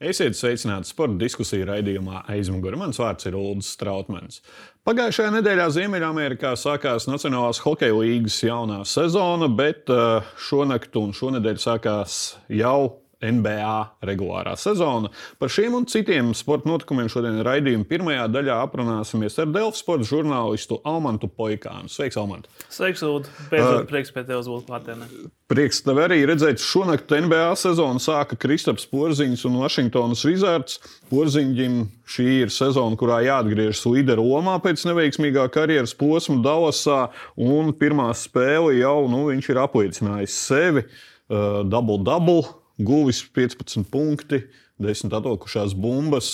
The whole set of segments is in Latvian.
Esiet sveicināti sporta diskusiju raidījumā aizmugurē. Mans vārds ir Ulrichs Strautmans. Pagājušajā nedēļā Ziemeļamerikā sākās Nacionālās hokeja līnijas jaunā sezona, bet uh, šonakt un šonadēļ sākās jau NBA regulārā sezona. Par šiem un citiem sporta notikumiem šodien raidījuma pirmajā daļā aprunāsimies ar Delfu sporta žurnālistu Almantu Poikānu. Sveiks, Almant! Sveiks, Ulu! Beidzot, uh, prieks pēc tevis būt klātienē. Prieks tev arī redzēt, šonakt NBA sezonu sāka Kristaps Porziņš un Vašingtonas Wizards. Porziņģim šī ir sezona, kurā jāatgriežas līderu lomā pēc neveiksmīgā karjeras posma Davosā, un pirmā spēle jau nu, viņš ir apliecinājis sevi. Uh, double double guvis 15 punkti, 10 atlikušās bumbas.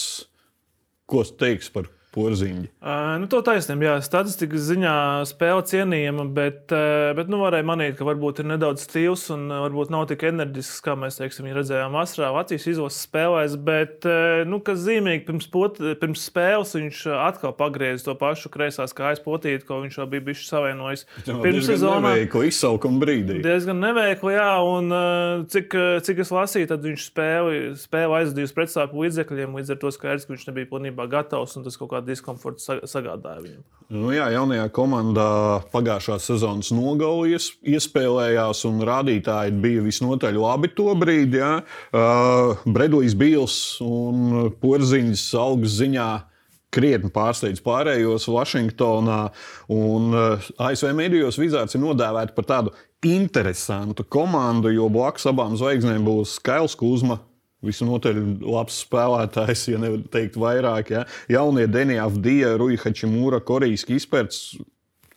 Ko teiks par porziņi. Uh, nu, to taisnība, jā, statistikas ziņā spēle cienījama, bet, uh, bet nu, varēja manīt, ka varbūt ir nedaudz stīvs un varbūt nav tik enerģisks, kā mēs teiksim, redzējām vasarā Vācijas izlases spēlēs. Bet, uh, nu, kas zīmīgi, pirms, pot, pirms spēles viņš atkal pagriezis to pašu kreisās kājas potīti, ko viņš jau bija bijis savienojis. Pirms sezonā neveikli izsaukuma brīdī. Diezgan neveikli, jā, un uh, cik, cik es lasīju, tad viņš spēli, spēli aizdījis pretsāpju līdzekļiem, līdz ar to skaidrs, ka viņš nebija pilnībā gatavs un tas kaut kā diskomfortu sagādāja viņam. Nu, jā, jaunajā komandā pagājušā sezonas nogalē iespējējās, un rādītāji bija visnotaļ labi to brīdi. Ja? Uh, Bredlijs Bīls un Porziņš algas ziņā krietni pārsteidz pārējos Vašingtonā. Un uh, ASV medijos Vizārds ir nodēvēta par tādu interesantu komandu, jo blakus abām zvaigznēm būs Kails Kuzma Visnotaļ labs spēlētājs, ja nevar teikt vairāk. Ja. Jaunie Denija Avdija, Ruija Hačimūra, Korejas izpērts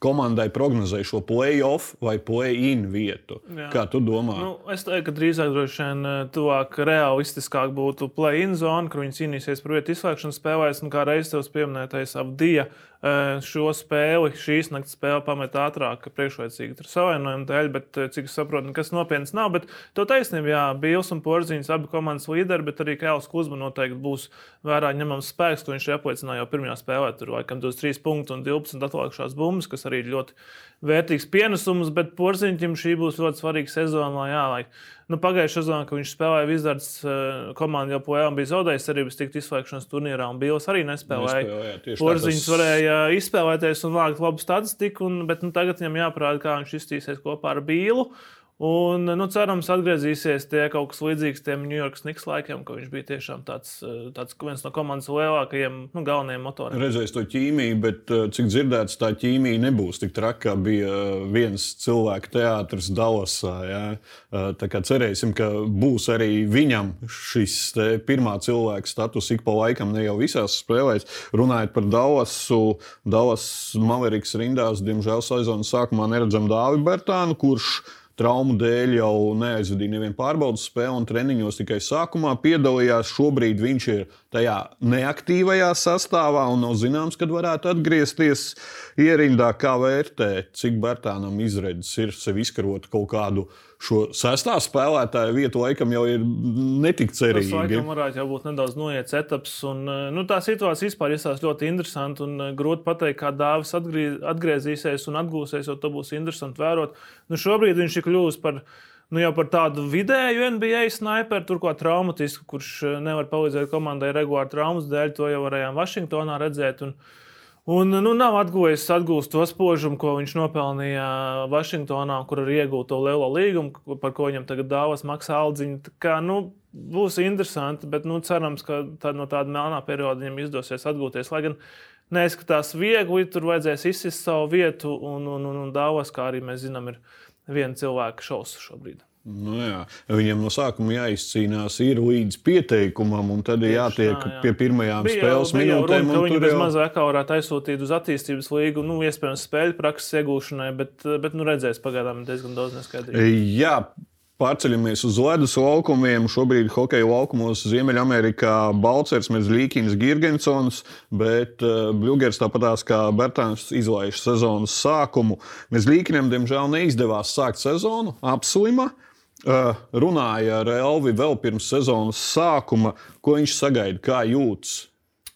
komandai prognozēja šo play-off vai play-in vietu. Jā. Kā tu domā? Nu, es teiktu, ka drīzāk droši vien eh, tuvāk realistiskāk būtu play-in zona, kur viņi cīnīsies par vietu izslēgšanas spēlēs. Un kā reizes tev pieminētais Avdija šo spēli, šīs naktas spēli pamet ātrāk, priekšlaicīgi tur savainojumu dēļ, bet cik es saprotu, nekas nopietns nav. Bet to taisnība, jā, Bils un Porziņš abi komandas līderi, bet arī Kēls Kuzma noteikti būs vērā ņemams spēks, ko viņš apliecināja jau pirmajā spēlē. Tur laikam 23 punktus un 12 atlikušās bumbas, kas arī ļoti vērtīgs pienesums, bet Porziņķim šī būs ļoti svarīga sezona. Jā, lai, nu, Pagājušā sezonā, kad viņš spēlēja Wizards, eh, komanda joprojām bija zaudējusi arī bez tikt izslēgšanas turnīrā, un Bīls arī nespēlēja. Porziņš tas... varēja izspēlēties un vākt labu statistiku, un, bet nu, tagad viņam jāparāda, kā viņš iztīsies kopā ar Bīlu. Un, nu, cerams, atgriezīsies tie kaut kas līdzīgs tiem New York Snigs laikiem, ka viņš bija tiešām tāds, eh, tāds viens no komandas lielākajiem, nu, galvenajiem motoriem. Redzēs to ķīmiju, bet eh, cik dzirdēts, tā ķīmija nebūs tik traka, kā bija eh, viens cilvēku teātris Dallasā. Ja? Tā kā cerēsim, ka būs arī viņam šis pirmā cilvēka status ik pa laikam, ne jau visās spēlēs. Runājot par Dallasu, Dallas Mavericks rindās, diemžēl sezonas sākumā neredzam Dāvi Bertānu, kurš traumu dēļ jau neaizvadīja nevienu pārbaudas spēli, un treniņos tikai sākumā piedalījās. Šobrīd viņš ir tajā neaktīvajā sastāvā un nav zināms, kad varētu atgriezties ierindā. Kā vērtēt, cik Bērtānam izredzes ir sev izkarot kaut kādu šo sastāvu spēlētāju vietu, laikam jau ir netik cerīgi. Tas laikam varētu būt nedaudz noiets etaps. Un, nu, tā situācija vispār izsās ļoti interesanti un grūti pateikt, kā dāvis atgriez, atgriezīsies un atgūsies, jo to būs interesanti vērot. Nu, šobrīd viņš ir kļuvis par nu, jau par tādu vidēju NBA sniperu, turklāt traumatisku, kurš eh, nevar palīdzēt komandai regulāri traumas dēļ. To jau varējām Vašingtonā redzēt. Un, un nu, nav atgūjis atgūst to spožumu, ko viņš nopelnīja Vašingtonā, kur arī iegūta to lielo līgumu, par ko viņam tagad dāvās maksā aldziņu. Kā, nu, būs interesanti, bet nu, cerams, ka tā, no tāda melnā perioda viņam izdosies atgūties. Lai gan neizskatās viegli, tur vajadzēs izsist savu vietu, un, un, un, un dāvās, kā arī mēs zinām, ir viena cilvēka šausmas šobrīd. Nu jā. Viņam no sākuma jāizcīnās ir līdz pieteikumam, un tad ir jātiek tā, jā. pie pirmajām bija spēles jau, minūtēm. Runa, viņi bez jau... mazā varētu aizsūtīt uz attīstības līgu, nu, iespējams, spēļu prakses iegūšanai, bet, bet nu, redzēs pagaidām diezgan daudz neskaidrību. Jā, Pārceļamies uz ledus laukumiem. Šobrīd hokeja laukumos Ziemeļamerikā Balčers, Mezlīkins, Girgensons, bet uh, Bluegers tāpatās kā Bertāns izlaiž sezonas sākumu. Mezlīkinam, diemžēl, neizdevās sākt sezonu, apslima. Uh, runāja ar Elvi vēl pirms sezonas sākuma, ko viņš sagaida, kā jūtas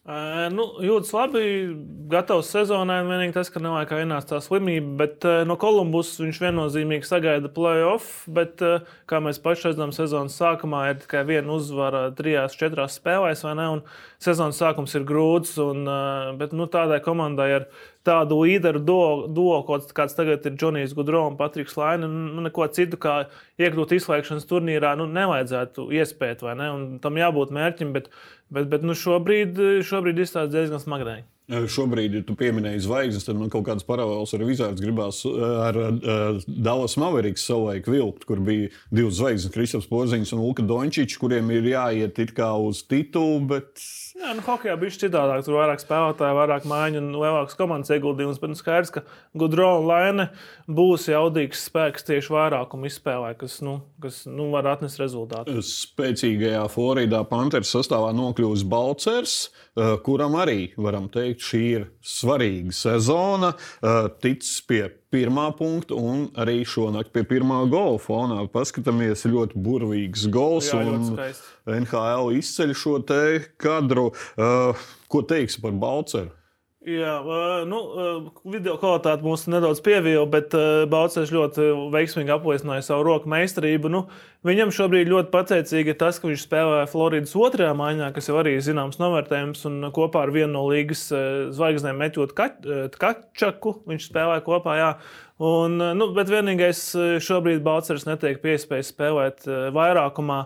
Uh, nu, jūtas labi, gatavs sezonai. Vienīgi tas, ka nav kā ienāca tā slimība, bet uh, no Kolumbus viņš viennozīmīgi sagaida playoff. Bet, kā mēs paši redzam, sezonas sākumā ir tikai viena uzvara trijās, četrās spēlēs, vai ne? Un sezonas sākums ir grūts, un, bet nu, tādai komandai ar tādu līderu duo, kāds tagad ir Džonijs Gudro un Patriks Laina, nu, neko citu kā iekļūt izslēgšanas turnīrā nu, nevajadzētu iespēt, vai ne? Un tam jābūt mērķim. Bet, Bet, bet nu šobrīd, šobrīd izstāsta diezgan smagnēji. Šobrīd, ja tu pieminēji zvaigznes, tad man kaut kādas paralēlas ar Vizārdu gribās ar uh, Dallas Mavericks savulaik vilkt, kur bija divas zvaigznes, Kristaps Porziņš un Luka Dončičs, kuriem ir jāiet it kā uz titulu, bet Jā, nu, hokeja bija citādāk. Tur vairāk spēlētāju, vairāk mājiņu un lielāks komandas ieguldījums. Bet nu, skaidrs, ka Gudro un Laine būs jaudīgs spēks tieši vairākumu izspēlē, kas, nu, kas nu, var atnest rezultātu. Spēcīgajā Floridā Panthers sastāvā nokļūst Balcers, eh, kuram arī, varam teikt, šī ir svarīga sezona. Eh, tic pie pirmā punkta, un arī šonakt pie pirmā gola fonā. Paskatāmies, ļoti burvīgs gols. Jā, NHL izceļ šo te kadru. Uh, ko teiksi par Balceru? Jā, nu, video kvalitāte mums nedaudz pievilka, bet Baucis ļoti veiksmīgi apliecināja savu roku meistarību. Nu, viņam šobrīd ļoti pateicīgi ir tas, ka viņš spēlēja Floridas otrajā maiņā, kas jau arī zināms novērtējums, un kopā ar vienu no līgas zvaigznēm metot Kačaku viņš spēlēja kopā. Jā. Un, nu, bet vienīgais šobrīd Balčers netiek piespējis spēlēt vairākumā,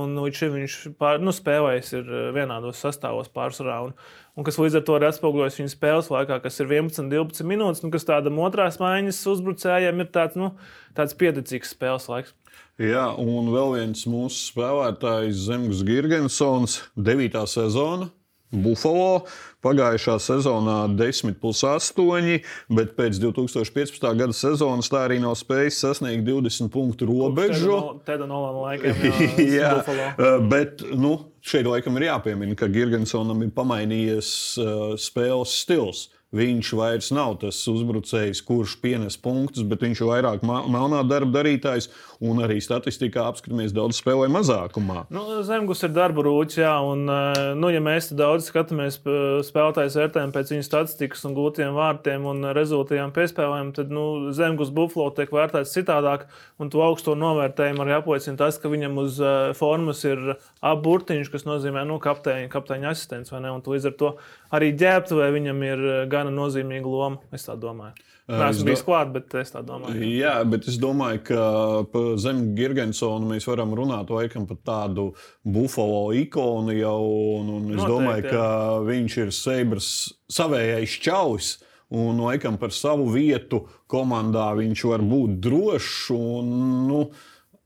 un līdz šim viņš pār, nu, spēlējis vienādos sastāvos pārsvarā. Un, un kas līdz ar to ir atspoguļojis viņa spēles laikā, kas ir 11, 12 minūtes, un kas tādam otrās maiņas uzbrucējiem ir tāds, nu, tāds pieticīgs spēles laiks. Jā, un vēl viens mūsu spēlētājs Zemgus Girgensons, 9. sezona. Buffalo pagājušā sezonā 10 plus 8, bet pēc 2015. gada sezonas tā arī nav spējis sasniegt 20 punktu robežu. Tāda no laikiem. Jā, jā bet nu, šeit laikam ir jāpiemina, ka Girgensonam ir pamainījies uh, spēles stils. Viņš vairs nav tas uzbrucējs, kurš pienes punktus, bet viņš ir vairāk melnā darba darītājs. Un arī statistikā apskatāmies, daudz spēlē mazākumā. Nu, Zemgus ir darba rūķis, jā, un, eh, nu, ja mēs daudz skatāmies spēlētājs vērtējumu pēc viņa statistikas un gūtiem vārtiem un rezultātiem piespēlēm, tad nu, Zemgus Buffalo tiek vērtēts citādāk. Un to augsto novērtējumu arī apliecina tas, ka viņam uz uh, formas ir apburtiņš, kas nozīmē nu, kapteiņa, kapteiņa asistents. Līdz ar to arī ģērbtuvē viņam ir gana nozīmīga loma. Es tā domāju. Esmu bijis klāt, bet es tā domāju. Jā, bet es domāju, ka zem Girgensona mēs varam runāt laikam par tādu bufalo ikonu jau. Un, un es Noteikti, domāju, jā. ka viņš ir Seibras savējais čaus. Un laikam par savu vietu komandā viņš var būt drošs. Un, nu,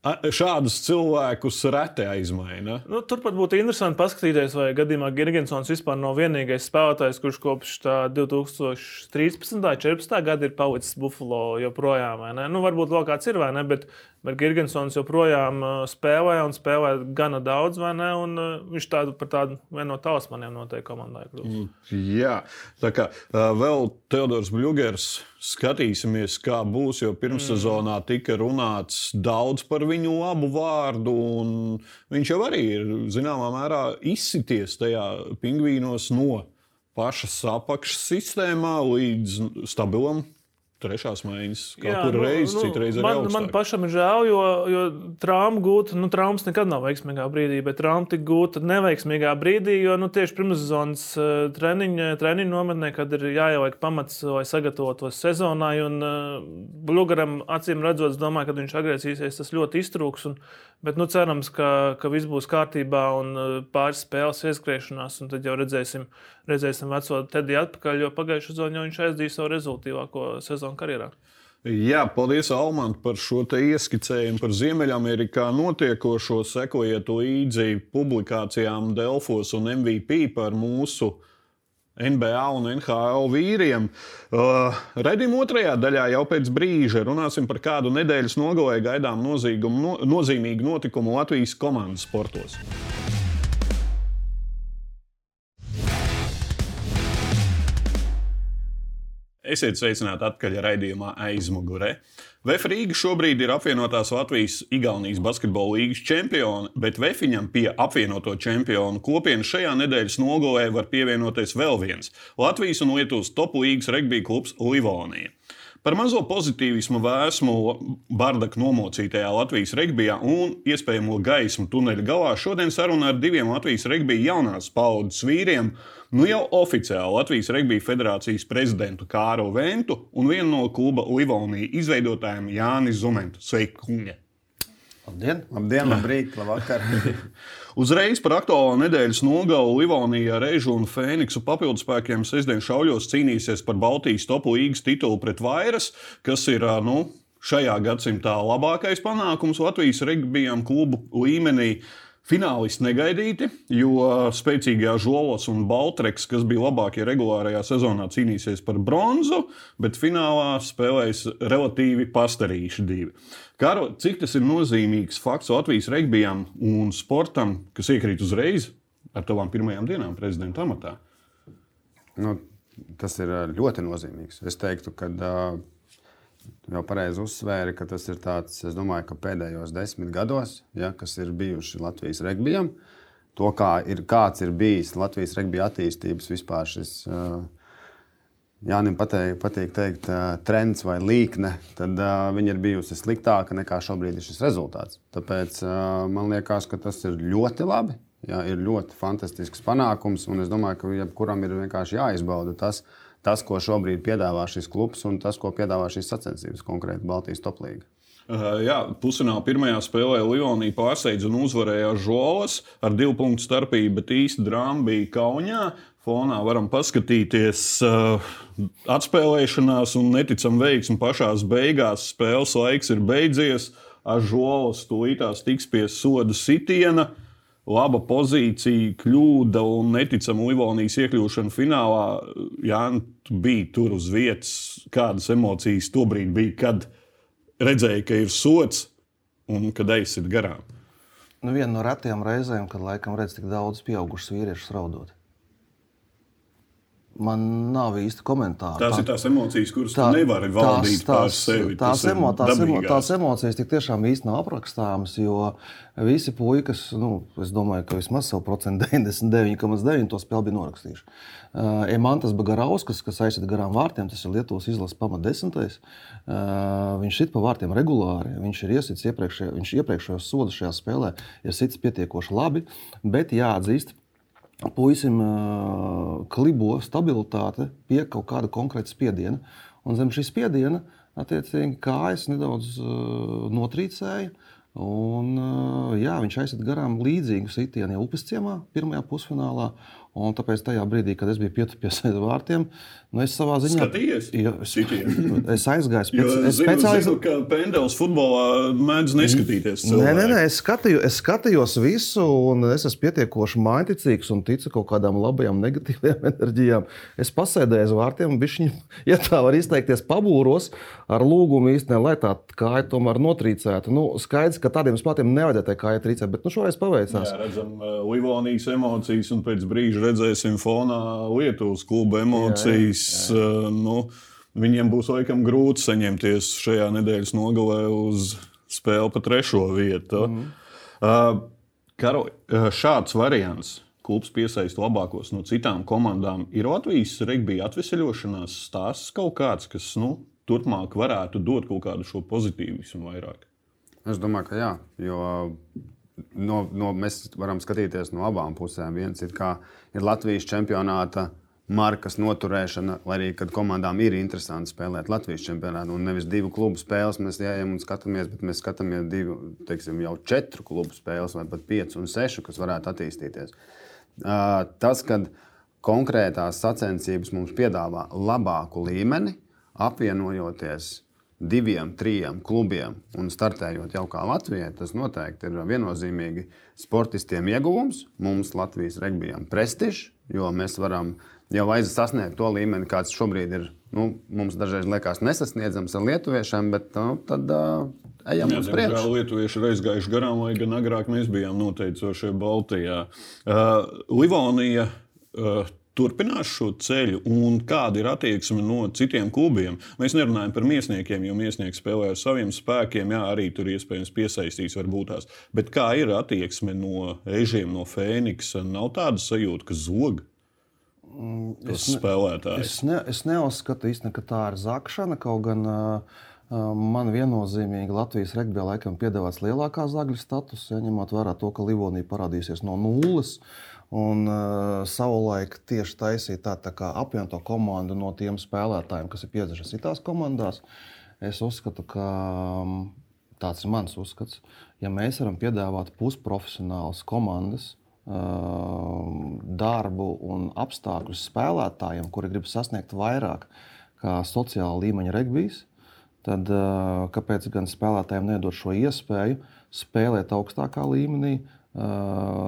Šādus cilvēkus reti aizmaina. Nu, turpat būtu interesanti paskatīties, vai gadījumā Gergensons vispār nav vienīgais spēlētājs, kurš kopš 2013. un 2014. gada ir palicis Buffalo joprojām. Nu, varbūt vēl kāds ir, vai ne? Bet Bet Girgensons joprojām uh, spēlē un spēlē gana daudz, vai ne? Un uh, viņš tādu par tādu vienu no talismaniem noteikti komandai kļūst. Mm, jā, tā kā uh, vēl Teodors Bļūgers skatīsimies, kā būs. Jo pirmssezonā mm. tika runāts daudz par viņu labu vārdu, un viņš jau arī ir zināmā mērā izsities tajā pingvīnos no pašas apakšas sistēmā līdz stabilam trešās maiņas kaut kur nu, reizes, nu, citreiz arī. Man, man pašam ir žēl, jo, jo traumas gūta, nu, traumas nekad nav veiksmīgā brīdī, bet trauma tika gūta neveiksmīgā brīdī, jo nu, tieši pirmssezonas uh, treniņa, treniņa nometnē, kad ir jāieliek pamats, lai sagatavotos sezonai, un uh, Blugaram acīm redzot, domāju, ka viņš atgriezīsies, tas ļoti iztrūks. Un, bet nu, cerams, ka, ka viss būs kārtībā un pāris spēles ieskriešanās, un tad jau redzēsim, redzēsim veco Tediju atpakaļ, jo pagājušā sezonā viņš aizdīja savu rezultātīvāko sezonu karjerā. Jā, paldies, Almant, par šo ieskicējumu par Ziemeļamerikā notiekošo. Sekojiet līdzi publikācijām Delfos un MVP par mūsu NBA un NHL vīriem. Uh, Redījuma otrajā daļā jau pēc brīža runāsim par kādu nedēļas nogalē gaidām no, nozīmīgu notikumu Latvijas komandas sportos. Esiet sveicināti atpakaļ raidījumā aizmugurē. VF Rīga šobrīd ir apvienotās Latvijas-Igaunijas basketbola līnijas čempioni, bet Vēfiņam pie apvienoto čempionu kopienas šajā nedēļas nogalē var pievienoties vēl viens - Latvijas un Lietuvas top līnijas regbija klubs Livonija. Par mazo pozitīvismu vēsmu Bārdaku nomocītajā Latvijas regbijā un iespējamo gaismu tuneļa galā šodien saruna ar diviem Latvijas regbija jaunās paudzes vīriem. Nu jau oficiāli Latvijas Regbija federācijas prezidentu Kāru Ventu un vienu no kluba Livonija izveidotājiem Jānis Zumentu. Sveiki, kungi! Labdien, labdien, labrīt, labvakar! Uzreiz par aktuālo nedēļas nogalu Livonija, Režu un Fēniksu papildus spēkiem sestdien šauļos cīnīsies par Baltijas topu līgas titulu pret Vairas, kas ir nu, šajā gadsimtā labākais panākums Latvijas regbijam klubu līmenī. Finālisti negaidīti, jo spēcīgajā Žolos un Baltreks, kas bija labākie regulārajā sezonā, cīnīsies par bronzu, bet finālā spēlēs relatīvi pastarīši divi. Karo, cik tas ir nozīmīgs fakts Latvijas regbijam un sportam, kas iekrīt uzreiz ar tavām pirmajām dienām prezidenta amatā? Nu, tas ir ļoti nozīmīgs. Es teiktu, ka uh, jau pareizi uzsvēri, ka tas ir tāds, es domāju, ka pēdējos desmit gados, ja, kas ir bijuši Latvijas regbijam, to, kā ir, kāds ir bijis Latvijas regbija attīstības vispār šis. Uh, Jānis pateik, patīk teikt, uh, trends vai līkne, tad uh, viņa ir bijusi sliktāka nekā šobrīd ir šis rezultāts. Tāpēc uh, man liekas, ka tas ir ļoti labi. Jā, ir ļoti fantastisks panākums, un es domāju, ka jebkuram ir vienkārši jāizbauda tas, tas, ko šobrīd piedāvā šis klubs, un tas, ko piedāvā šīs sacensības, konkrēti Baltijas toplīga. Uh, jā, pusfinālā pirmajā spēlē Lionija pārsteidza un uzvarēja Žolas ar divu punktu starpību, bet īsti drāma bija Kaunijā fonā varam paskatīties uh, atspēlēšanās un neticam veiksmu pašās beigās. Spēles laiks ir beidzies. Ažols tūlītās tiks pie soda sitiena. Laba pozīcija, kļūda un neticama Livonijas iekļūšana finālā. Jā, tu biji tur uz vietas. Kādas emocijas tobrīd bija, kad redzēji, ka ir sots un kad aizsit garām? Nu, viena no retajām reizēm, kad laikam redz tik daudz pieaugušus vīriešus raudot. Man nav īsti komentāru. Tās tā, ir tās emocijas, kuras tā, nevar valdīt tās, pār sevi. Tās, emo, tās, emo, tās emocijas tik tiešām īsti nav aprakstāmas, jo visi puikas, nu, es domāju, ka vismaz savu procentu 99,9 to spēli bija norakstījuši. Uh, Emantas Bagarauskas, kas aizsita garām vārtiem, tas ir Lietuvas izlases pamatdesmitais. Uh, viņš sit pa vārtiem regulāri. Viņš ir iesits iepriekšējos, viņš iepriekšējos sodus šajā spēlē, ir sits pietiekoši labi, bet jāatzīst, puisim klibo stabilitāte pie kaut kāda konkrēta spiediena. Un zem šī spiediena, attiecīgi, kājas nedaudz notrīcēja. Un, jā, viņš aizsita garām līdzīgu sitienu jau upes ciemā, pirmajā pusfinālā. Un tāpēc tajā brīdī, kad es biju pietupies aiz vārtiem, nu es savā ziņā Skatījies, jo, es, aizgāju spēc, jo, es speciāliz... zinu, ka Pendels futbolā mēdz neskatīties. Cilvēki. Nē, nē, nē es, skatījos, es skatījos visu, un es esmu pietiekoši maiticīgs un ticu kaut kādām labajām, negatīvām enerģijām. Es pasēdēju aiz vārtiem, un viņi, ja tā var izteikties, pabūros ar lūgumu īstenībā, lai tā kāja tomēr notrīcētu. Nu, skaidrs, ka tādiem spēkiem nevajadzētu kāja trīcēt, bet nu, šoreiz paveicās. Jā, redzam, uh, Livonijas emocijas un pēc brīža redzēsim fonā Lietuvas kluba emocijas. Jā, jā, jā. Nu, viņiem būs laikam grūti saņemties šajā nedēļas nogalē uz spēli pa trešo vietu. Mm. Uh, Karo, šāds variants. Klubs piesaista labākos no citām komandām. Ir Latvijas regbija atvesaļošanās stāsts kaut kāds, kas nu, turpmāk varētu dot kaut kādu šo pozitīvismu vairāk. Es domāju, ka jā, jo no, no, mēs varam skatīties no abām pusēm. Viens ir, ir Latvijas čempionāta markas noturēšana, lai arī kad komandām ir interesanti spēlēt Latvijas čempionātā. Un nevis divu klubu spēles mēs ejam un skatāmies, bet mēs skatāmies divu, teiksim, jau četru klubu spēles, vai pat piecu un sešu, kas varētu attīstīties. Uh, tas, kad konkrētās sacensības mums piedāvā labāku līmeni, apvienojoties diviem, trim klubiem un startējot jau kā Latvijai, tas noteikti ir viennozīmīgi sportistiem ieguvums. Mums Latvijas regbijam prestižs, jo mēs varam jau aiz sasniegt to līmeni, kāds šobrīd ir. Nu, mums dažreiz liekas nesasniedzams ar lietuviešiem, bet nu, tad uh, ejam uz priekšu. Lietuvieši ir aizgājuši garām, lai gan agrāk mēs bijām noteicošie Baltijā. Uh, Livonija uh, turpinās šo ceļu, un kāda ir attieksme no citiem klubiem. Mēs nerunājam par māksliniekiem, jo mākslinieki spēlē ar saviem spēkiem, jā, arī tur iespējams piesaistīs, varbūt tās. Bet kā ir attieksme no ežiem, no Fēniksa? Nav tāda sajūta, ka zog. Mm, es, ne, es, ne, es neuzskatu īstenībā, ka tā ir zakšana. Kaut gan uh, man viennozīmīgi Latvijas regbijā laikam piedāvāts lielākā zagļu status, ja, ņemot vērā to, ka Livonija parādīsies no nulles. Uh, Un uh, savulaik tieši taisīja tā, tā kā apvienoto komandu no tiem spēlētājiem, kas ir piedziņas citās komandās. Es uzskatu, ka tāds ir mans uzskats. Ja mēs varam piedāvāt pusprofesionālas komandas, darbu un apstākļus spēlētājiem, kuri grib sasniegt vairāk kā sociāla līmeņa regbijs, tad kāpēc gan spēlētājiem nedot šo iespēju spēlēt augstākā līmenī,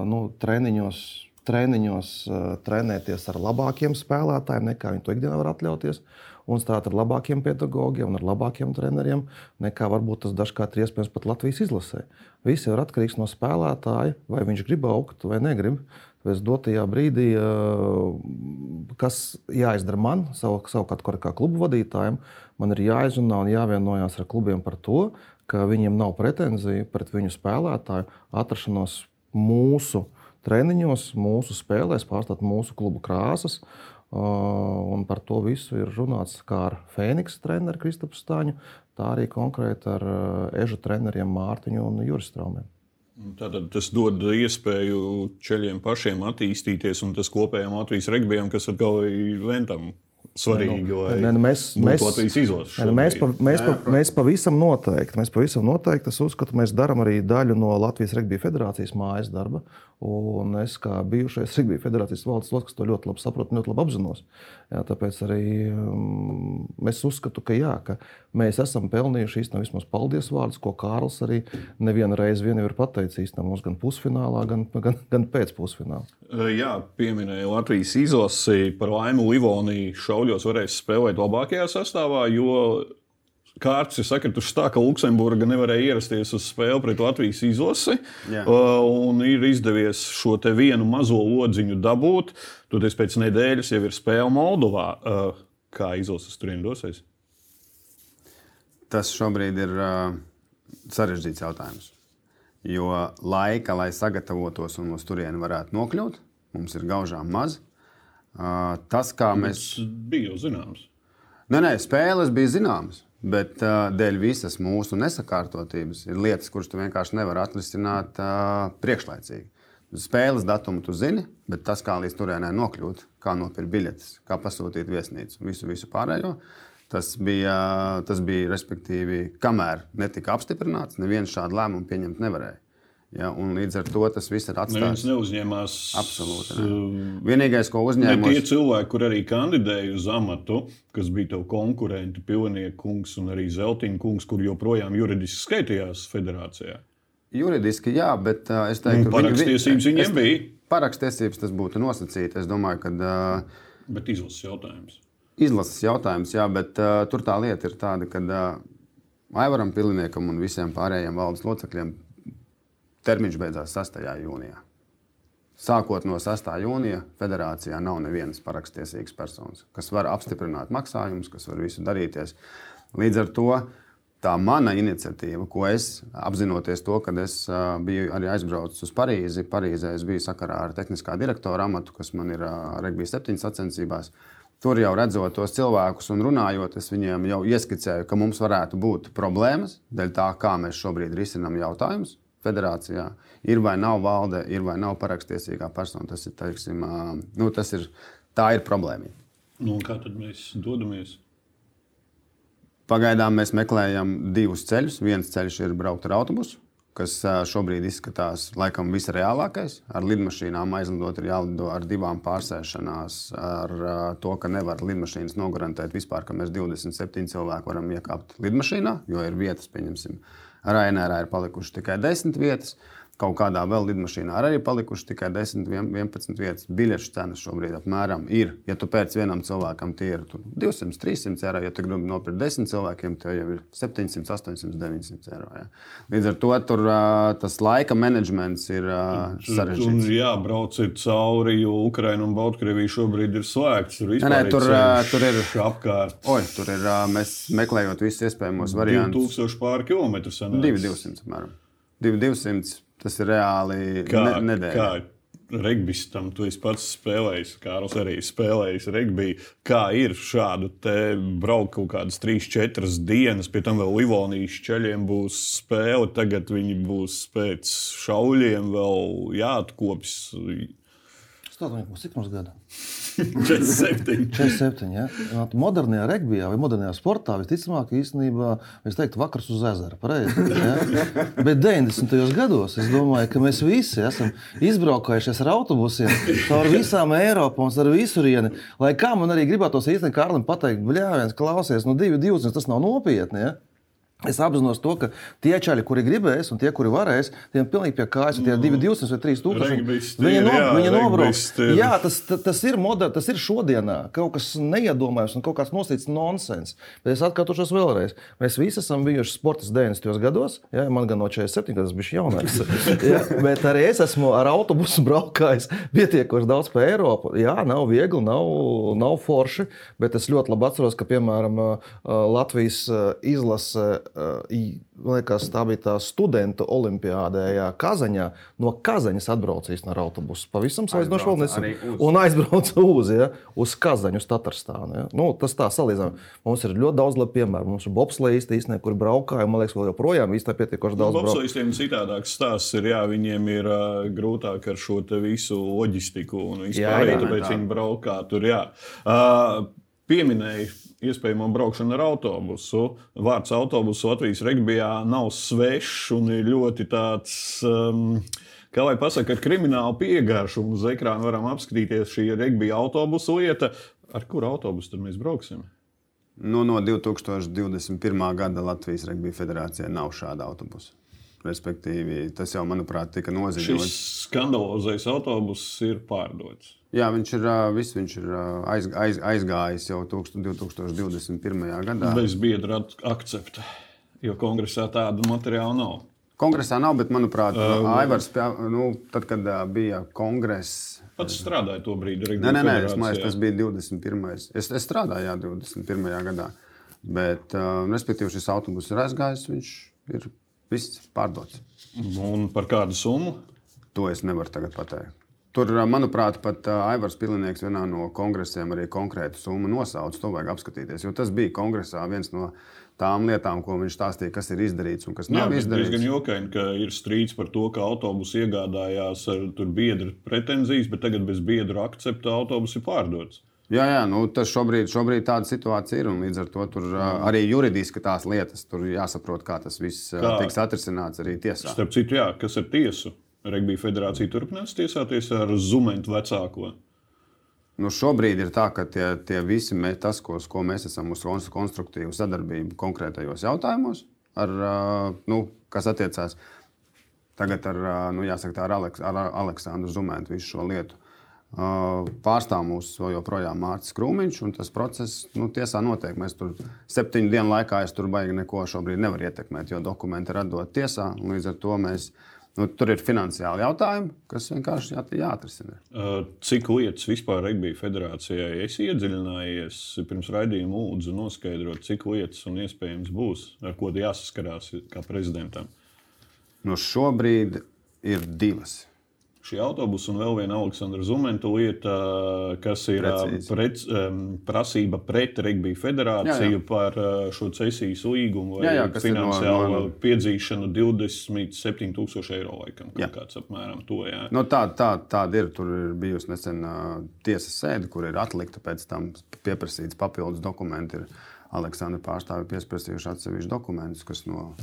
nu, treniņos treniņos uh, trenēties ar labākiem spēlētājiem, nekā viņi to ikdienā var atļauties, un strādāt ar labākiem pedagogiem un ar labākiem treneriem, nekā varbūt tas dažkārt ir iespējams pat Latvijas izlasē. Viss ir atkarīgs no spēlētāja, vai viņš grib augt vai negrib. Es dotajā brīdī, uh, kas jāizdara man, savu, savukārt, kā klubu vadītājam, man ir jāizrunā un jāvienojās ar klubiem par to, ka viņiem nav pretenziju pret viņu spēlētāju atrašanos mūsu uh, treniņos, mūsu spēlēs, pārstāt mūsu klubu krāsas. Un par to visu ir runāts kā ar Fēniksa treneru Kristapu Stāņu, tā arī konkrēti ar ežu treneriem Mārtiņu un Juris Straumēm. Tātad tas dod iespēju ceļiem pašiem attīstīties, un tas kopējam Latvijas regbijam, kas ir galvenais ventam svarīgi. Nu, ne, nu, mēs, mēs, ne, mēs, pa, mēs, pa, mēs pavisam noteikti, mēs pavisam noteikti, es uzskatu, mēs darām arī daļu no Latvijas Regbija federācijas mājas darba. Un es kā bijušais Regbija federācijas valdes loceklis to ļoti labi saprotu ļoti labi apzinos. Jā, tāpēc arī um, es uzskatu, ka, jā, ka mēs esam pelnījuši īstenībā vismaz paldies vārdus, ko Kārls arī nevienu reizi vien ir pateicis īstenībā mums gan pusfinālā, gan, gan, gan pēc pusfināla. Jā, pieminēja Latvijas izlasi par laimi Livoniju šauļos varēs spēlēt labākajā sastāvā, jo kārtas ir sakritušas tā, ka Luksemburga nevarēja ierasties uz spēli pret Latvijas izlasi. Jā. Un ir izdevies šo vienu mazo lodziņu dabūt. Tad pēc nedēļas jau ir spēle Moldovā. Kā izlases tur dosies? Tas šobrīd ir uh, sarežģīts jautājums. Jo laika, lai sagatavotos un uz turieni varētu nokļūt, mums ir gaužām maz. Uh, tas, kā mēs. Tas bija jau zināms. Nē, nē, spēles bija zināmas. Bet uh, dēļ visas mūsu nesakārtotības ir lietas, kuras tu vienkārši nevari atrisināt uh, priekšlaicīgi. Spēles datumu tu zini, bet tas, kā līdz turienei nokļūt, kā nopirkt biļetes, kā pasūtīt viesnīcu, visu, visu pārējo, tas bija, tas bija respektīvi, kamēr netika apstiprināts, neviens šādu lēmumu pieņemt nevarēja. Ja, līdz ar to tas viss ir atstāts. Neviens neuzņēmās. Absolūti. Ne. Uh, Vienīgais, ko uzņēmās, ir tie cilvēki, kur arī kandidēja uz amatu, kas bija tev konkurenti, Pilnieku kungs un arī Zeltiņa kungs, kur joprojām juridiski skaitījās federācijā. Juridiski, jā, bet uh, es teiktu, ka parakstiesības viņiem es, bija. Parakstiesības tas būtu nosacīts. Es domāju, ka. Uh, bet izlases jautājums. Izlases jautājums, jā, bet uh, tur tā lieta ir tāda, ka uh, Aivaram Pilniekam un visiem pārējiem valdes locekļiem termiņš beidzās 6. jūnijā. Sākot no 6. jūnija federācijā nav nevienas parakstiesīgas personas, kas var apstiprināt maksājumus, kas var visu darīties. Līdz ar to tā mana iniciatīva, ko es apzinoties to, ka es biju arī aizbraucis uz Parīzi. Parīzē es biju sakarā ar tehniskā direktora amatu, kas man ir Regbija 7 sacensībās. Tur jau redzot tos cilvēkus un runājot, es viņiem jau ieskicēju, ka mums varētu būt problēmas dēļ tā, kā mēs šobrīd risinām jautājumus federācijā. Ir vai nav valde, ir vai nav parakstiesīgā persona. Tas ir, teiksim, nu, tas ir, tā ir problēma. Nu, kā tad mēs dodamies? Pagaidām mēs meklējam divus ceļus. Viens ceļš ir braukt ar autobusu, kas šobrīd izskatās laikam visreālākais. Ar lidmašīnām aizlidot ir jālido ar divām pārsēšanās, ar to, ka nevar lidmašīnas nogarantēt vispār, ka mēs 27 cilvēki varam iekāpt lidmašīnā, jo ir vietas, pieņemsim, Rainērā ir palikušas tikai desmit vietas. Kaut kādā vēl lidmašīnā arī palikuši tikai 10, 11 vietas. Biļešu cenas šobrīd apmēram ir. Ja tu pēc vienam cilvēkam tie ir 200, 300 eiro, ja tu gribi nopirkt 10 cilvēkiem, tie jau ir 700, 800, 900 eiro. Ja. Līdz ar to tur, tas laika menedžments ir sarežģīts. Jā, brauciet cauri, jo Ukraina un Baltkrievija šobrīd ir slēgts. Tur, nē, nē, tur, tur ir apkārt. Oi, tur ir mēs meklējot visus iespējamos variantus. 2000 pār kilometru sanāk. 2200 apmēram. 2200 Tas ir reāli kā, ne, nedēļa. Kā regbistam, tu pats spēlējis, Kārls arī spēlējis regbiju. Kā ir šādu te braukt kaut kādas 3-4 dienas, pie tam vēl Livonijas ceļiem būs spēle, tagad viņi būs pēc šauļiem vēl jāatkopjas. Stāvoklis, cik mums gada? 47. 47 ja? Modernajā regbijā vai modernajā sportā visticamāk, īstenībā, es teiktu, vakars uz ezera. Pareizi, ja? Bet 90. gados es domāju, ka mēs visi esam izbraukājušies ar autobusiem caur visām Eiropām, ar visurieni. Lai kā man arī gribētos īstenībā Kārlim pateikt, bļāviens, klausies, divi, divas, tas nav nopietni. Ja? Es apzinos to, ka tie čaļi, kuri gribēs, un tie, kuri varēs, tiem pilnīgi pie kājas tie 200 vai 3000. Viņi, no, viņi nobrauks. Jā, tas, tas, ir moder, tas ir šodienā. Kaut kas neiedomājams un kaut kāds nosacīts nonsens. Bet es atkārtošos vēlreiz. Mēs visi esam bijuši sports 90. gados. Jā, man gan no 47, tas bija jaunāks. jā, bet arī es esmu ar autobusu braukājis pietiekoši daudz pa Eiropu. Jā, nav viegli, nav, nav forši, bet es ļoti labi atceros, ka, piemēram, Latvijas izlase liekas, tā bija tā studentu olimpiādē, jā, Kazaņā. No Kazaņas atbraucīs ar autobusu. Pavisam salīdzinoši vēl nesen. Un aizbrauca uz, ja, uz Kazaņu, uz Tatārstānu. Ja. Nu, tas tā salīdzinām. Mums ir ļoti daudz labu piemēru. Mums ir bobslēgs, īstenībā, kur braukāja. Man liekas, vēl joprojām īstenībā pietiekoši daudz. Nu, Bobslēgiem citādāks stāsts ir, jā, viņiem ir uh, grūtāk ar šo visu loģistiku un vispār, jā, jā, tāpēc tā. viņi braukā tur. Jā. Uh, pieminēja iespējamo braukšanu ar autobusu. Vārds autobusu Latvijas regbijā nav svešs un ir ļoti tāds. Um, Kā lai pasakā, ar kriminālu piegājušu uz ekrāna varam apskatīties šī regbija autobusu lieta. Ar kuru autobusu tad mēs brauksim? Nu, no 2021. gada Latvijas Regbija federācijā nav šāda autobusa. Respektīvi, tas jau, manuprāt, tika nozīmēts. Šis skandalozais autobuss ir pārdots. Jā, viņš ir, vis, viņš ir aiz, aiz, aizgājis jau 2021. gadā. Bez biedra akcepta, jo kongresā tādu materiālu nav. Kongresā nav, bet, manuprāt, uh, Aivars, nu, tad, kad bija kongress. Pats strādāja to brīdi. Nē, nē, nē es domāju, tas bija 21. Es, es strādāju jā, 21. gadā. Bet, uh, respektīvi, šis autobus ir aizgājis, viņš ir Viss pārdots. Un par kādu summu? To es nevaru tagad pateikt. Tur, manuprāt, pat Aivars Pilinieks vienā no kongresiem arī konkrētu summu nosauca. To vajag apskatīties. Jo tas bija kongresā viens no tām lietām, ko viņš stāstīja, kas ir izdarīts un kas Jā, nav izdarīts. Tas gan jokaini, ka ir strīds par to, ka autobusu iegādājās ar biedru pretenzijas, bet tagad bez biedru akcepta autobusu ir pārdots. Jā, jā nu, tas šobrīd, šobrīd tāda situācija ir. Līdz ar to tur, mm. arī juridiski tās lietas tur jāsaprot, kā tas viss kā? tiks atrisināts arī tiesā. Starp citu, jā, kas ar tiesu? Regbija federācija turpinās tiesāties ar Zumentu vecāko. Nu, šobrīd ir tā, ka tie, tie visi mē, tas, ko, ko mēs esam uz konstruktīvu sadarbību konkrētajos jautājumos, ar, nu, kas attiecās tagad ar, nu, jāsaka, tā, ar, Aleks, ar Aleksandru Zumentu visu šo lietu. Pārstāv mūs joprojām Mārcis Krūmiņš, un tas process nu, tiesā notiek. Mēs tur septiņu dienu laikā es tur baigi neko šobrīd nevaru ietekmēt, jo dokumenti ir atdoti tiesā. Līdz ar to mēs, nu, tur ir finansiāli jautājumi, kas vienkārši jā, jāatrisina. Cik lietas vispār Regbija federācijai es iedziļinājies pirms raidījuma lūdzu noskaidrot, cik lietas un iespējams būs, ar ko jāsaskarās kā prezidentam? Nu, šobrīd ir divas šī autobusa un vēl viena Aleksandra Zumenta lieta, kas ir pret, prasība pret Regbija federāciju jā, jā. par šo cesijas līgumu vai jā, jā, finansiālu no, no... piedzīšanu 27,000 eiro. Laikam, kāds apmēram to jā. No, tā, tā, tāda ir. Tur ir bijusi nesen tiesas sēde, kur ir atlikta pēc tam pieprasīts papildus dokumenti. Ir, Aleksandra pārstāvi piesprieduši atsevišķus dokumentus, kas no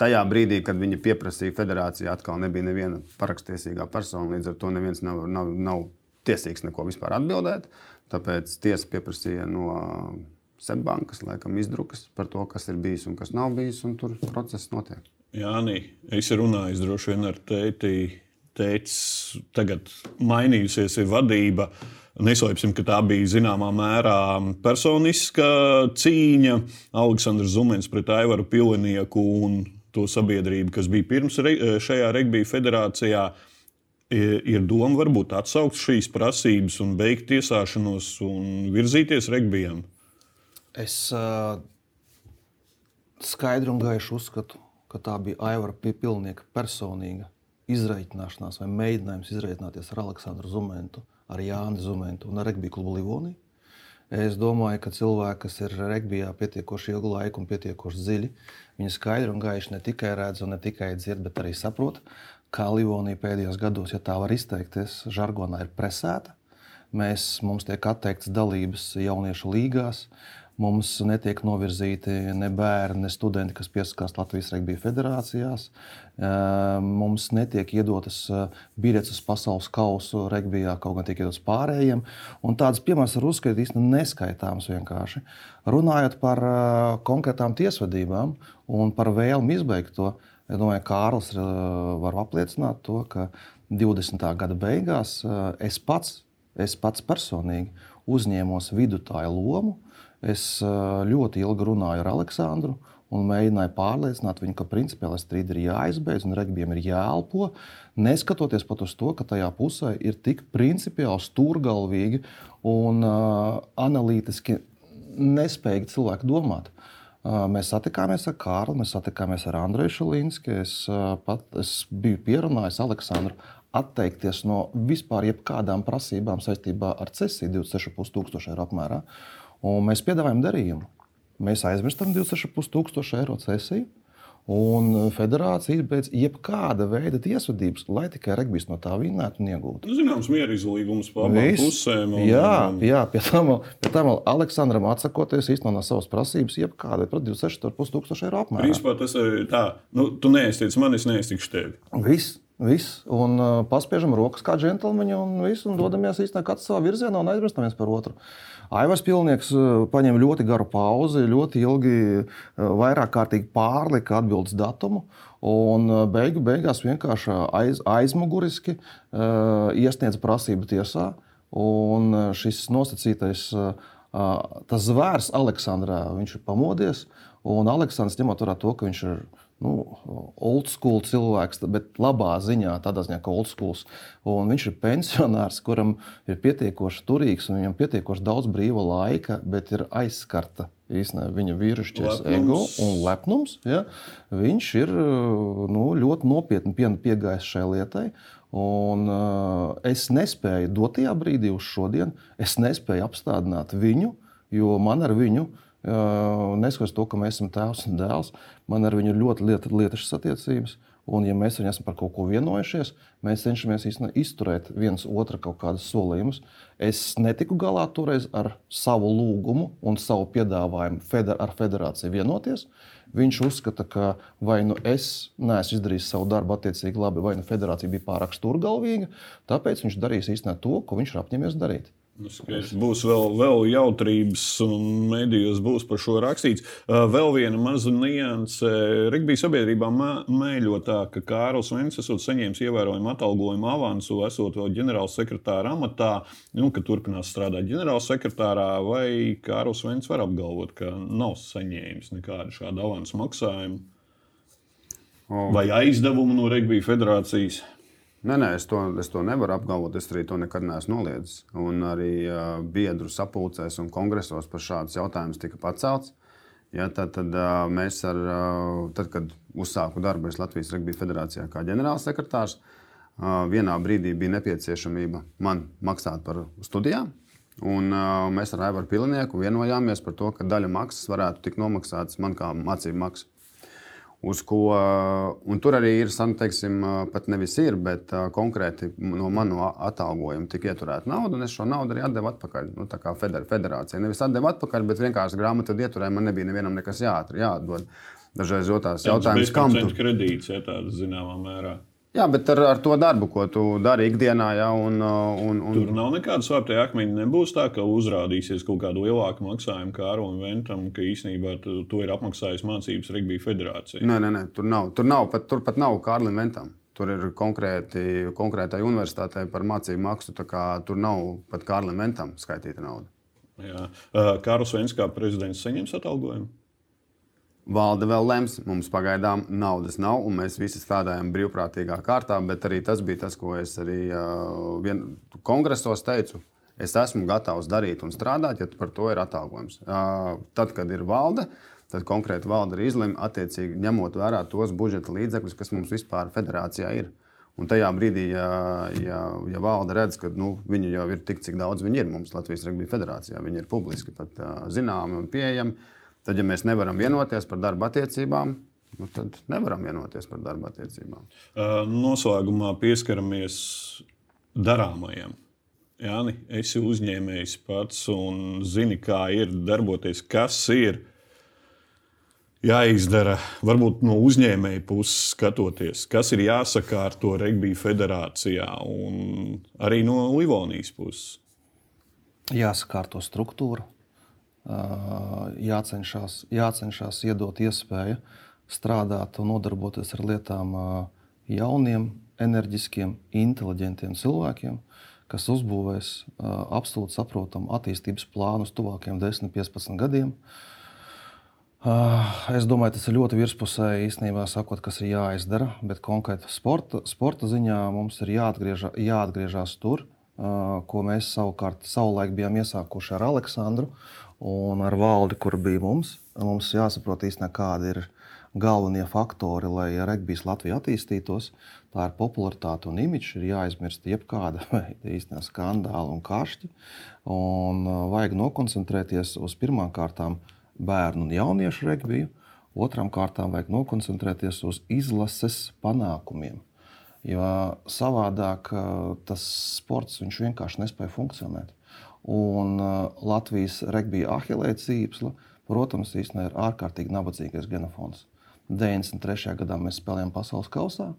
tajā brīdī, kad viņi pieprasīja federāciju, atkal nebija neviena parakstiesīgā persona. Līdz ar to neviens nav, nav, nav tiesīgs neko vispār atbildēt. Tāpēc tiesa pieprasīja no Seibankas, laikam, izdrukas par to, kas ir bijis un kas nav bijis, un tur process notiek. Jāni, es runāju droši vien ar tēti. Tētis tagad mainījusies vadība. Neslēpsim, ka tā bija zināmā mērā personiska cīņa. Aleksandrs Zumens pret Aivaru Pilinieku un to sabiedrību, kas bija pirms šajā regbija federācijā. Ir doma varbūt atsaukt šīs prasības un beigt tiesāšanos un virzīties regbijam. Es uh, skaidri un gaiši uzskatu, ka tā bija Aivara Pilnieka personīga izreikināšanās vai mēģinājums izreikināties ar Aleksandru Zumentu, ar Jānu Zumentu un ar Regbiju klubu Livoniju. Es domāju, ka cilvēki, kas ir regbijā pietiekoši ilgu laiku un pietiekoši dziļi, viņi skaidri un gaiši ne tikai redz un ne tikai dzird, bet arī saprot, kā Livonija pēdējos gados, ja tā var izteikties, žargonā ir presēta. Mēs, mums tiek atteikts dalības jauniešu līgās, Mums netiek novirzīti ne bērni, ne studenti, kas piesakās Latvijas Regbija federācijās. Mums netiek iedotas biļetes uz pasaules kausu regbijā, kaut gan tiek iedotas pārējiem. Un tādas piemēras var uzskaitīt īstenībā neskaitāmas vienkārši. Runājot par konkrētām tiesvedībām un par vēlmi izbeigt to, es domāju, ka Kārlis var apliecināt to, ka 20. gada beigās es pats, es pats personīgi uzņēmos vidutāju lomu Es ļoti ilgi runāju ar Aleksandru un mēģināju pārliecināt viņu, ka principiāli strīdi ir jāizbeidz un regbijam ir jāelpo. Neskatoties pat uz to, ka tajā pusē ir tik principiāli stūrgalvīgi un uh, analītiski nespējīgi cilvēki domāt. Uh, mēs satikāmies ar Kārlu, mēs satikāmies ar Andreju Šalīnski. Es, uh, pat, es biju pierunājis Aleksandru atteikties no vispār jebkādām prasībām saistībā ar cesiju 26,5 tūkstošu eiro apmērā. Uh, Un mēs piedāvājam darījumu. Mēs aizmirstam 26,5 tūkstošu eiro cesiju. Un federācija izbeidz jebkāda veida tiesvedības, lai tikai regbijs no tā vinnētu un iegūtu. Nu, zināms, mieru izlīgums par abām pusēm. Un, jā, un... jā, pie tam, pie tam Aleksandram atsakoties īstenībā no savas prasības, jebkāda par 26,5 tūkstošu eiro apmērā. Principā tas ir tā, nu, tu neestīci mani, es neestīšu tevi. Viss. Viss, un uh, paspiežam rokas kā džentlmeņi, un, visu, un dodamies īstenībā katrs savā virzienā un aizmirstam viens par otru. Uh, Aivars Pilnieks eh, paņēma ļoti garu pauzi, ļoti ilgi, eh, vairāk kārtīgi pārlika atbildes datumu. Un eh, beigu beigās vienkārši aiz, aizmuguriski uh, iesniedza prasību tiesā. Un šis nosacītais uh, zvērs Aleksandrā, viņš ir pamodies. Un Aleksandrs ņemot vērā to, ka viņš ir nu, old school cilvēks, bet labā ziņā, tādā ziņā, ka old school. Viņš ir pensionārs, kuram ir pietiekoši turīgs un viņam pietiekoši daudz brīva laika, bet ir aizskarta īstenībā viņa vīrišķis ego un lepnums. Ja? Viņš ir nu, ļoti nopietni piegājis šai lietai. Un, uh, es nespēju dotajā brīdī, uz šodien, es nespēju apstādināt viņu, jo man ar viņu ir Neskatoties to, ka mēs esam tēvs un dēls, man ar viņu ļoti lieta, lietišas attiecības. Un, ja mēs esam par kaut ko vienojušies, mēs cenšamies izturēt viens otru kaut kādus solījumus. Es netiku galā toreiz ar savu lūgumu un savu piedāvājumu feder ar federāciju vienoties. Viņš uzskata, ka vai nu es neesmu izdarījis savu darbu attiecīgi labi, vai nu federācija bija pārāk stūrgalvīga. Tāpēc viņš darīs īstenībā to, ko viņš ir apņēmies darīt. Nu, būs vēl, vēl jautrības, un medijos būs par šo rakstīts. Uh, vēl viena maza nianse. Rigbija sabiedrībā mēļo tā, ka Kārls Vents esot saņēmis ievērojumu atalgojumu avansu, esot vēl ģenerāla sekretāra amatā, nu, ka turpinās strādāt ģenerāla sekretārā, vai Kārls Vents var apgalvot, ka nav saņēmis nekādu šādu avansu maksājumu vai aizdevumu no Rigbija federācijas. Nē, nē, es to, es to nevaru apgalvot. Es arī to nekad neesmu noliedzis. Un arī uh, biedru sapulcēs un kongresos par šādus jautājumus tika pacelts. Ja, tad, tad uh, mēs, ar, uh, tad, kad uzsāku darbu Latvijas Rugby federācijā kā ģenerālsekretārs, uh, vienā brīdī bija nepieciešamība man maksāt par studijām. Un, uh, mēs ar Aivaru Pilinieku vienojāmies par to, ka daļa maksas varētu tikt nomaksātas man kā mācību maksas. Uz ko, un tur arī ir, teiksim, pat nevis ir, bet konkrēti no manu atalgojuma tika ieturēta nauda, un es šo naudu arī atdevu atpakaļ. Nu, tā kā federācija. Nevis atdevu atpakaļ, bet vienkārši grāmatu ieturēju, man nebija nevienam nekas jāatrod, jādod. Dažreiz jautājums, kam tu kredīts, ja tāda zināmā mērā. Jā, bet ar, ar to darbu, ko tu dari ikdienā, ja, un, un, un... tur nav nekāda slēpta akmeņa. Nebūs tā, ka uzrādīsies kaut kāda lielāka maksājuma Kāram Ventam, ka īsnībā to ir apmaksājis Mācības Rugby federācija. Nē, nē, nē, tur nav. Tur, nav pat, tur pat nav Kārlim Ventam. Tur ir konkrēti, konkrētai universitātei par mācību maksu. Tur nav pat Kārlim Ventam skaitīta nauda. Jā. Kārlis Vens kā prezidents saņems atalgojumu. Valde vēl lems, mums pagaidām naudas nav, un mēs visi strādājam brīvprātīgā kārtā. Bet arī tas bija tas, ko es arī uh, vien, kongresos teicu. Es esmu gatavs darīt un strādāt, ja par to ir atalgojums. Uh, tad, kad ir valde, tad konkrēti valde ir izlemta attiecīgi ņemot vērā tos budžeta līdzekļus, kas mums vispār federācijā ir. Un tajā brīdī, ja, ja, ja valde redz, ka nu, viņi jau ir tik, cik daudz viņi ir mums Latvijas Rugby federācijā, viņi ir publiski pat, uh, zināmi un pieejami Tad, ja mēs nevaram vienoties par darba attiecībām, nu, tad nevaram vienoties par darba attiecībām. Noslēgumā pieskaramies darāmajam. Jāni, esi uzņēmējs pats un zini, kā ir darboties, kas ir jāizdara. Varbūt no uzņēmēja puses skatoties, kas ir jāsakārto Regbija federācijā un arī no Livonijas puses. Jāsakārto struktūra, jācenšas, jācenšas iedot iespēju strādāt un nodarboties ar lietām jauniem, enerģiskiem, inteliģentiem cilvēkiem, kas uzbūvēs absolūti saprotamu attīstības plānu uz tuvākiem 10, 15 gadiem. Es domāju, tas ir ļoti virspusēji īstenībā sakot, kas ir jāizdara, bet konkrēti sporta, sporta ziņā mums ir jāatgriežas, jāatgriežas tur, ko mēs savukārt savulaik bijām iesākuši ar Aleksandru un ar valdi, kur bija mums. Mums jāsaprot īstenībā, kādi ir galvenie faktori, lai regbijs Latvijā attīstītos. Tā ir popularitāte un imidžs. Ir jāizmirst jebkāda īstenībā skandāla un kašķi. Un uh, vajag nokoncentrēties uz pirmām kārtām bērnu un jauniešu regbiju. Otrām kārtām vajag nokoncentrēties uz izlases panākumiem. Jo savādāk uh, tas sports vienkārši nespēja funkcionēt. Un uh, Latvijas regbija ahilēta zīmesla, protams, īstenībā ir ārkārtīgi nabadzīgais genofons. 93. gadā mēs spēlējām pasaules kausā,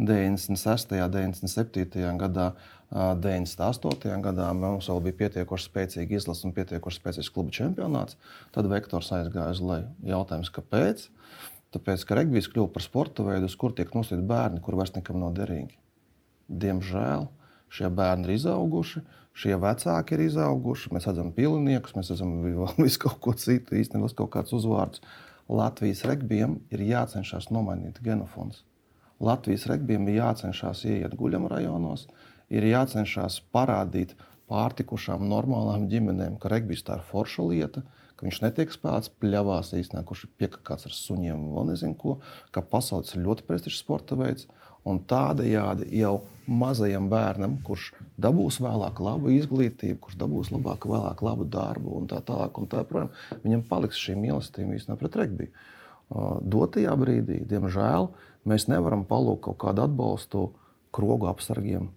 96. un 97. gadā, 98. gadā mums vēl bija pietiekoši spēcīga izlase un pietiekoši spēcīgs kluba čempionāts. Tad vektors aizgāja uz leju. Jautājums, kāpēc? Tāpēc, ka regbijs kļuva par sporta veidu, uz kur tiek nosūtīti bērni, kur vairs nekam nav derīgi. Diemžēl šie bērni ir izauguši, šie vecāki ir izauguši. Mēs redzam piliniekus, mēs redzam visu kaut ko citu, īstenībā kaut kāds uzvārds. Latvijas regbijam ir jācenšas nomainīt genofons. Latvijas regbijam ir jācenšas ieiet guļama rajonos, ir jācenšas parādīt pārtikušām normālām ģimenēm, ka regbijs tā ir forša lieta, ka viņš netiek spēlēts pļavās īstenībā, kurš ir piekāpts ar suņiem vēl nezinu ko, ka pasaules ir ļoti prestižs sporta veids. Un tādējādi jau mazajam bērnam, kurš dabūs vēlāk labu izglītību, kurš dabūs labāk, vēlāk labu darbu un tā tālāk, un tā projām, viņam paliks šī mīlestība īstenībā pret regbiju. Dotajā brīdī, diemžēl, mēs nevaram palūkt kaut kādu atbalstu krogu apsargiem,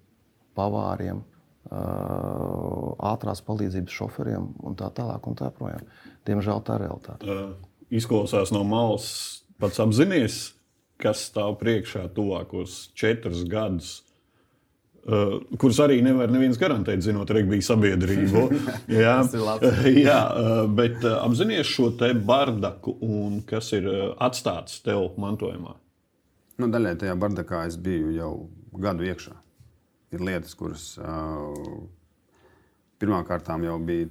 pavāriem, ātrās palīdzības šoferiem un tā tālāk. Un tā projām. Diemžēl tā ir realitāte. Izklausās no malas, pats apzināties, kas stāv priekšā tuvākos četrus gadus. Uh, kurus arī nevar neviens garantēt, zinot regbija sabiedrību. jā, jā, uh, bet uh, apzināties šo te bardaku un kas ir uh, atstāts tev mantojumā. Nu, daļai tajā bardakā es biju jau gadu iekšā. Ir lietas, kuras uh, pirmkārt jau bija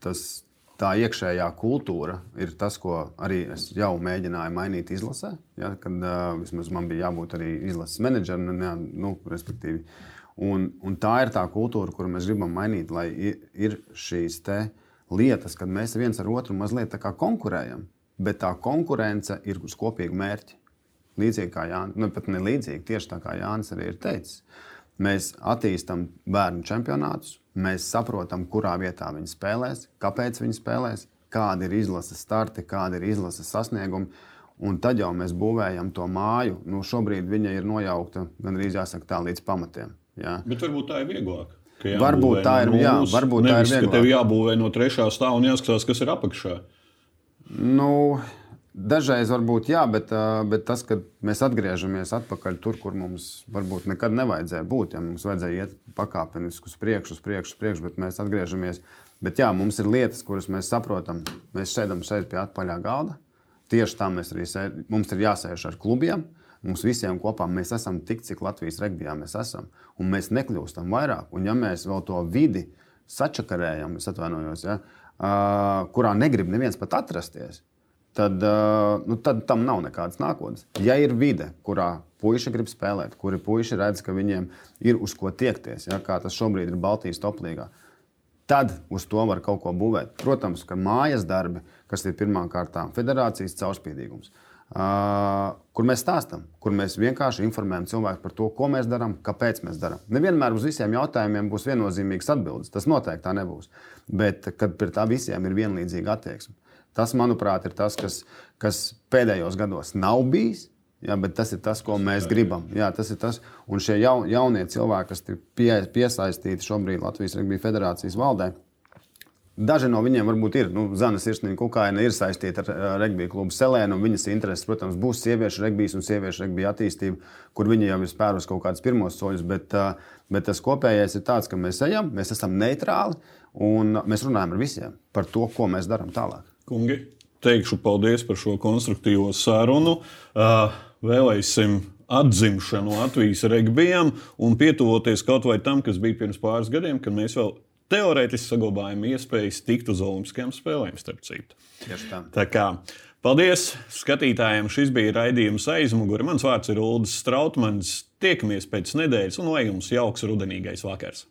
tas tā iekšējā kultūra ir tas, ko arī es jau mēģināju mainīt izlasē. Ja, kad uh, vismaz man bija jābūt arī izlases menedžerim, ja, nu, respektīvi. Un, un tā ir tā kultūra, kuru mēs gribam mainīt, lai ir, ir šīs lietas, kad mēs viens ar otru mazliet konkurējam, bet tā konkurence ir uz kopīgu mērķi. Līdzīgi kā Jānis, nu, pat ne līdzīgi, tieši tā kā Jānis arī ir teicis. Mēs attīstām bērnu čempionātus, Mēs saprotam, kurā vietā viņi spēlēs, kāpēc viņi spēlēs, kāda ir izlases starti, kāda ir izlases sasniegumi. Un tad jau mēs būvējam to māju. Nu, šobrīd viņa ir nojaukta gandrīz jāsaka tā līdz pamatiem. Jā. Bet varbūt tā ir vieglāk. Varbūt tā ir, jā, varbūt nevis, tā ir vieglāk. Tev jābūvē no trešā stāva un jāskatās, kas ir apakšā. Nu, Dažreiz varbūt jā, bet, bet tas, ka mēs atgriežamies atpakaļ tur, kur mums varbūt nekad nevajadzēja būt. Ja mums vajadzēja iet pakāpeniski uz priekšu, uz priekšu, uz priekšu, bet mēs atgriežamies. Bet jā, mums ir lietas, kuras mēs saprotam. Mēs sēdam šeit pie atpaļā galda. Tieši tā mēs arī sēdam. Mums ir jāsēž ar klubiem. Mums visiem kopā mēs esam tik, cik Latvijas regbijā mēs esam. Un mēs nekļūstam vairāk. Un ja mēs vēl to vidi sačakarējam, es atvainojos, ja, uh, kurā negrib neviens pat atrasties, tad, uh, nu, tad tam nav nekādas nākotnes. Ja ir vide, kurā puiši grib spēlēt, kuri puiši redz, ka viņiem ir uz ko tiekties, ja, kā tas šobrīd ir Baltijas toplīgā, tad uz to var kaut ko būvēt. Protams, ka mājas darbi, kas ir pirmkārt federācijas caurspīdīgums. Uh, kur mēs stāstām, kur mēs vienkārši informējam cilvēku par to, ko mēs darām, kāpēc mēs darām. Nevienmēr uz visiem jautājumiem būs viennozīmīgs atbildes. Tas noteikti tā nebūs. Bet kad pret tā visiem ir vienlīdzīga attieksme. Tas, manuprāt, ir tas, kas, kas pēdējos gados nav bijis. Jā, bet tas ir tas, ko mēs gribam. Jā, tas ir tas. Un šie jaun, jaunie cilvēki, kas ir pie, piesaistīti šobrīd Latvijas Rugby federācijas valdē, daži no viņiem varbūt ir. Nu, Zana Sirsniņa Kukaina ir saistīta ar regbija klubu Selēnu. Viņas intereses, protams, būs sieviešu regbijs un sieviešu regbija attīstība, kur viņi jau ir spēruši kaut kādus pirmos soļus. Bet, bet tas kopējais ir tāds, ka mēs ejam, mēs esam neitrāli un mēs runājam ar visiem par to, ko mēs darām tālāk. Kungi, teikšu paldies par šo konstruktīvo sarunu. Vēlēsim atzimšanu Latvijas regbijam un pietuvoties kaut vai tam, kas bija pirms pāris gadiem, kad mēs vēl teorētiski saglabājam iespējas tikt uz Olimpiskajām spēlēm, starp citu. Tieši tā. tā kā, paldies skatītājiem! Šis bija raidījums aizmugure. Mans vārds ir Ulris Strautmans. Tiekamies pēc nedēļas un lai jums jauks rudenīgais vakars!